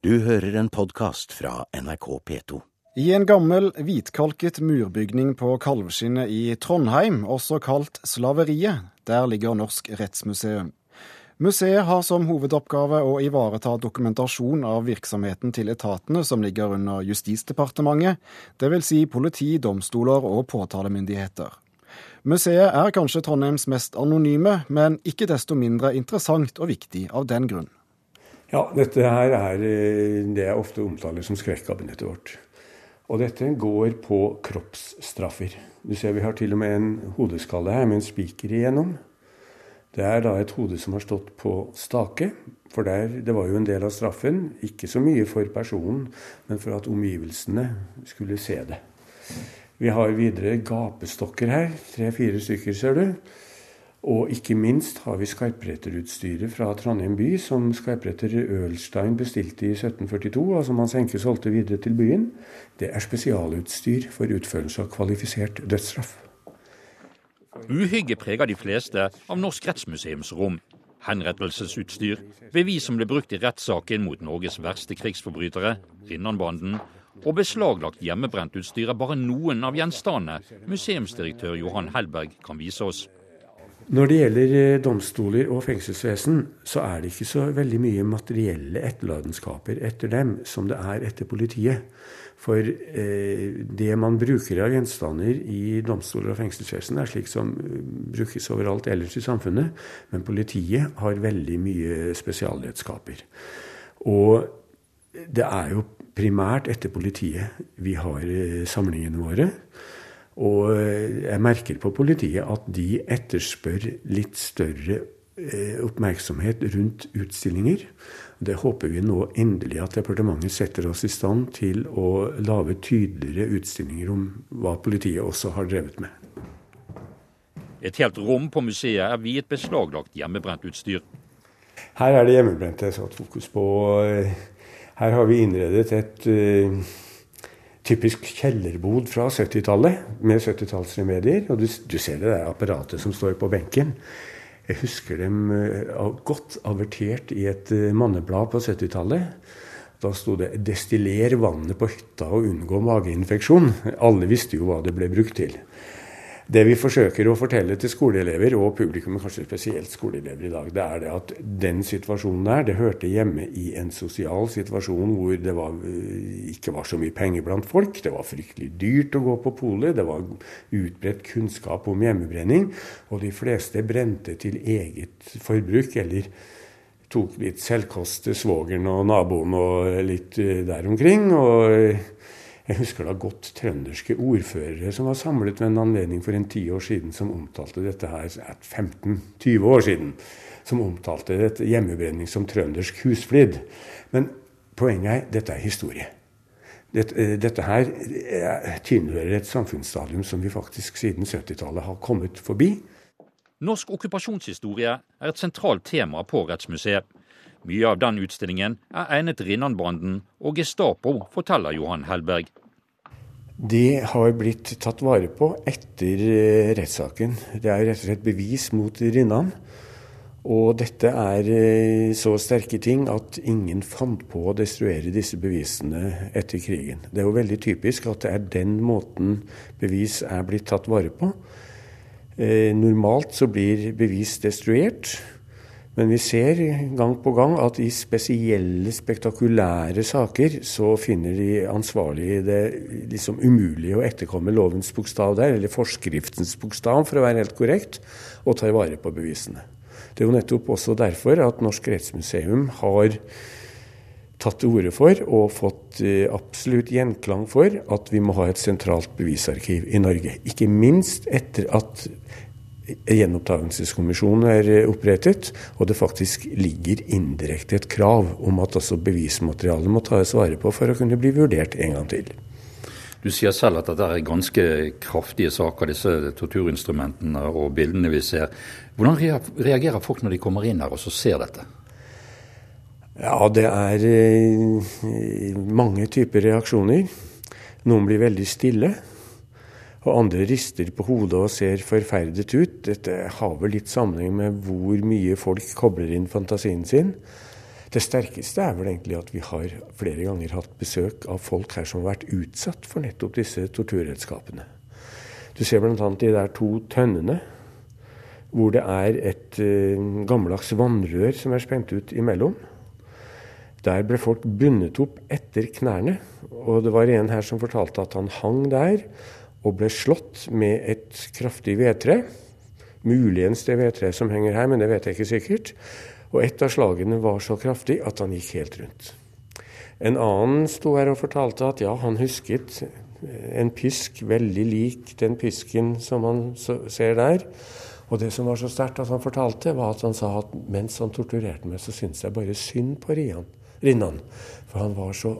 Du hører en podkast fra NRK P2. I en gammel, hvitkalket murbygning på Kalvskinnet i Trondheim, også kalt Slaveriet, der ligger Norsk rettsmuseum. Museet har som hovedoppgave å ivareta dokumentasjon av virksomheten til etatene som ligger under Justisdepartementet, dvs. Si politi, domstoler og påtalemyndigheter. Museet er kanskje Trondheims mest anonyme, men ikke desto mindre interessant og viktig av den grunn. Ja, dette her er eh, det jeg ofte omtaler som skrekkabinettet vårt. Og dette går på kroppsstraffer. Du ser vi har til og med en hodeskalle her med en spiker igjennom. Det er da et hode som har stått på stake. For der, det var jo en del av straffen. Ikke så mye for personen, men for at omgivelsene skulle se det. Vi har videre gapestokker her. Tre-fire stykker, ser du. Og ikke minst har vi skarpreterutstyret fra Trondheim by, som skarpretter Ølstein bestilte i 1742, og som hans enke solgte videre til byen. Det er spesialutstyr for utførelse av kvalifisert dødsstraff. Uhygge preger de fleste av Norsk rettsmuseums rom. Henrettelsesutstyr, bevis som ble brukt i rettssaken mot Norges verste krigsforbrytere, Rinnanbanden, og beslaglagt hjemmebrentutstyr er bare noen av gjenstandene museumsdirektør Johan Hellberg kan vise oss. Når det gjelder eh, domstoler og fengselsvesen, så er det ikke så veldig mye materielle etterlatenskaper etter dem som det er etter politiet. For eh, det man bruker av gjenstander i domstoler og fengselsvesen, er slik som eh, brukes overalt ellers i samfunnet. Men politiet har veldig mye spesialredskaper. Og det er jo primært etter politiet vi har eh, samlingene våre. Og eh, jeg merker på politiet at de etterspør litt større eh, oppmerksomhet rundt utstillinger. Det håper vi nå endelig at departementet setter oss i stand til å lage tydeligere utstillinger om hva politiet også har drevet med. Et helt rom på museet er viet beslaglagt hjemmebrent utstyr. Her er det hjemmebrente jeg satt fokus på. Her har vi innredet et typisk kjellerbod fra 70-tallet med 70-tallsremedier. Og du, du, ser det der apparatet som står på benken. Jeg husker dem uh, godt avertert i et uh, manneblad på 70-tallet. Da sto det 'destiller vannet på hytta og unngå mageinfeksjon'. Alle visste jo hva det ble brukt til. Det vi forsøker å fortelle til skoleelever, og publikum, kanskje spesielt skoleelever i dag, det er det at den situasjonen der, det hørte hjemme i en sosial situasjon hvor det var, eh, ikke var så mye penger blant folk. Det var fryktelig dyrt å gå på polet. Det var utbredt kunnskap om hjemmebrenning. Og de fleste brente til eget forbruk, eller tok litt selvkost til svogeren og naboen og litt eh, der omkring. og jeg husker da godt trønderske ordførere som var samlet ved en anledning for en ti år siden, som omtalte dette her 15-20 år siden, som omtalte dette hjemmebrenning som trøndersk husflid. Men poenget er dette er historie. Dette, eh, dette her eh, tilhører et samfunnsstadium som vi faktisk siden 70-tallet har kommet forbi. Norsk okkupasjonshistorie er et sentralt tema på Rettsmuseet. Mye av den utstillingen er egnet Rinnanbanden og Gestapo, forteller Johan Hellberg. Det har blitt tatt vare på etter eh, rettssaken. Det er rett og slett bevis mot Rinnan. Og dette er eh, så sterke ting at ingen fant på å destruere disse bevisene etter krigen. Det er jo veldig typisk at det er den måten bevis er blitt tatt vare på. Eh, normalt så blir bevis destruert. Men vi ser gang på gang at i spesielle, spektakulære saker så finner de ansvarlige det liksom umulig å etterkomme lovens bokstav der, eller forskriftens bokstav, for å være helt korrekt, og tar vare på bevisene. Det er jo nettopp også derfor at Norsk rettsmuseum har tatt til orde for og fått eh, absolutt gjenklang for at vi må ha et sentralt bevisarkiv i Norge. Ikke minst etter at gjenopptakelseskommisjonen er eh, opprettet, og det faktisk ligger indirekte et krav om at også bevismaterialet må tas vare på for å kunne bli vurdert en gang til. Du sier selv at dette er ganske kraftige saker, disse torturinstrumentene og bildene vi ser. Hvordan reagerer folk når de kommer inn her og så ser dette? Ja, det er eh, mange typer reaksjoner. Noen blir veldig stille og andre rister på hodet og ser forferdet ut. Dette har vel litt sammenheng med hvor mye folk kobler inn fantasien sin. Det sterkeste er vel egentlig at vi har flere ganger hatt besøk av folk her som har vært utsatt for nettopp disse torturredskapene. Du ser bl.a. de der to tønnene hvor det er et uh, gammeldags vannrør som er spent ut imellom. Der ble folk bundet opp etter knærne. Og det var en her som fortalte at han hang der og ble slått med et kraftig vedtre. Muligens det vedtreet som henger her, men det vet jeg ikke sikkert. Og et av slagene var så kraftig at han gikk helt rundt. En annen sto her og fortalte at ja, han husket en pisk veldig lik den pisken som han ser der. Og det som var så sterkt at han fortalte, var at han sa at mens han torturerte meg, så syntes jeg bare synd på Rinnan. For han var så,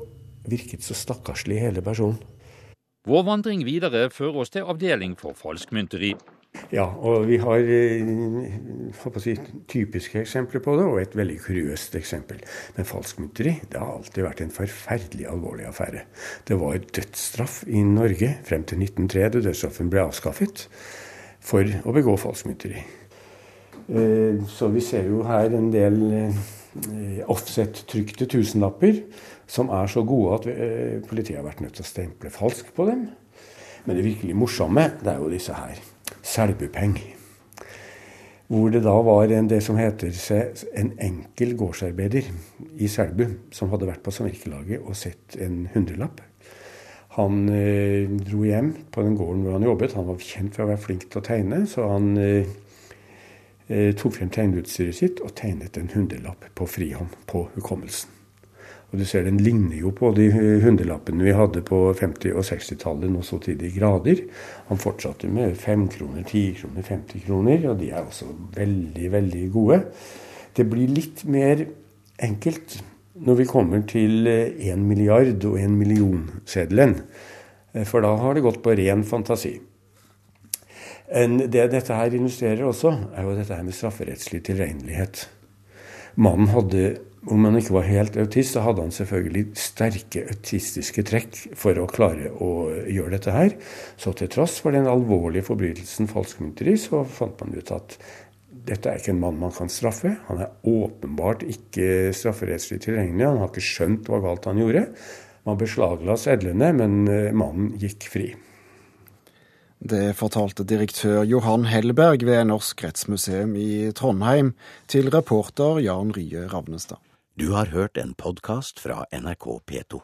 virket så stakkarslig, i hele personen. Vår vandring videre fører oss til avdeling for falskmynteri. Ja, og vi har eh, si, typiske eksempler på det, og et veldig kuriøst eksempel. Men falskmynteri det har alltid vært en forferdelig alvorlig affære. Det var dødsstraff i Norge frem til 1903, da dødsstraffen ble avskaffet, for å begå falskmynteri. Eh, så vi ser jo her en del eh, offset-trykte tusenlapper som er så gode at politiet har vært nødt til å stemple falsk på dem. Men det virkelig morsomme, det er jo disse her. Selbupeng. Hvor det da var en, det som heter en enkel gårdsarbeider i Selbu, som hadde vært på samvirkelaget og sett en hundrelapp. Han eh, dro hjem på den gården hvor han jobbet. Han var kjent for å være flink til å tegne, så han eh, eh tok frem tegneutstyret sitt og tegnet en hundrelapp på frihånd på hukommelsen. Og du ser Den ligner jo på de hundrelappene vi hadde på 50- og 60-tallet nå så til de grader. Han fortsatte med 5 kroner, 10 kroner, 50 kroner, og de er også veldig, veldig gode. Det blir litt mer enkelt når vi kommer til 1 milliard og 1 million-seddelen. For da har det gått på ren fantasi. Det dette her illustrerer også, er jo dette her med strafferettslig tilregnelighet. Mannen hadde om han ikke var helt autist, så hadde han selvfølgelig sterke autistiske trekk for å klare å gjøre dette her. Så til tross for den alvorlige forbrytelsen falskmynteri, så fant man ut at dette er ikke en mann man kan straffe. Han er åpenbart ikke strafferettslig tilregnelig. Han har ikke skjønt hva galt han gjorde. Man beslagla sedlene, men eh, mannen gikk fri. Det fortalte direktør Johan Hellberg ved Norsk rettsmuseum i Trondheim til reporter Jan Rye Ravnestad. Du har hørt en podkast fra NRK P2.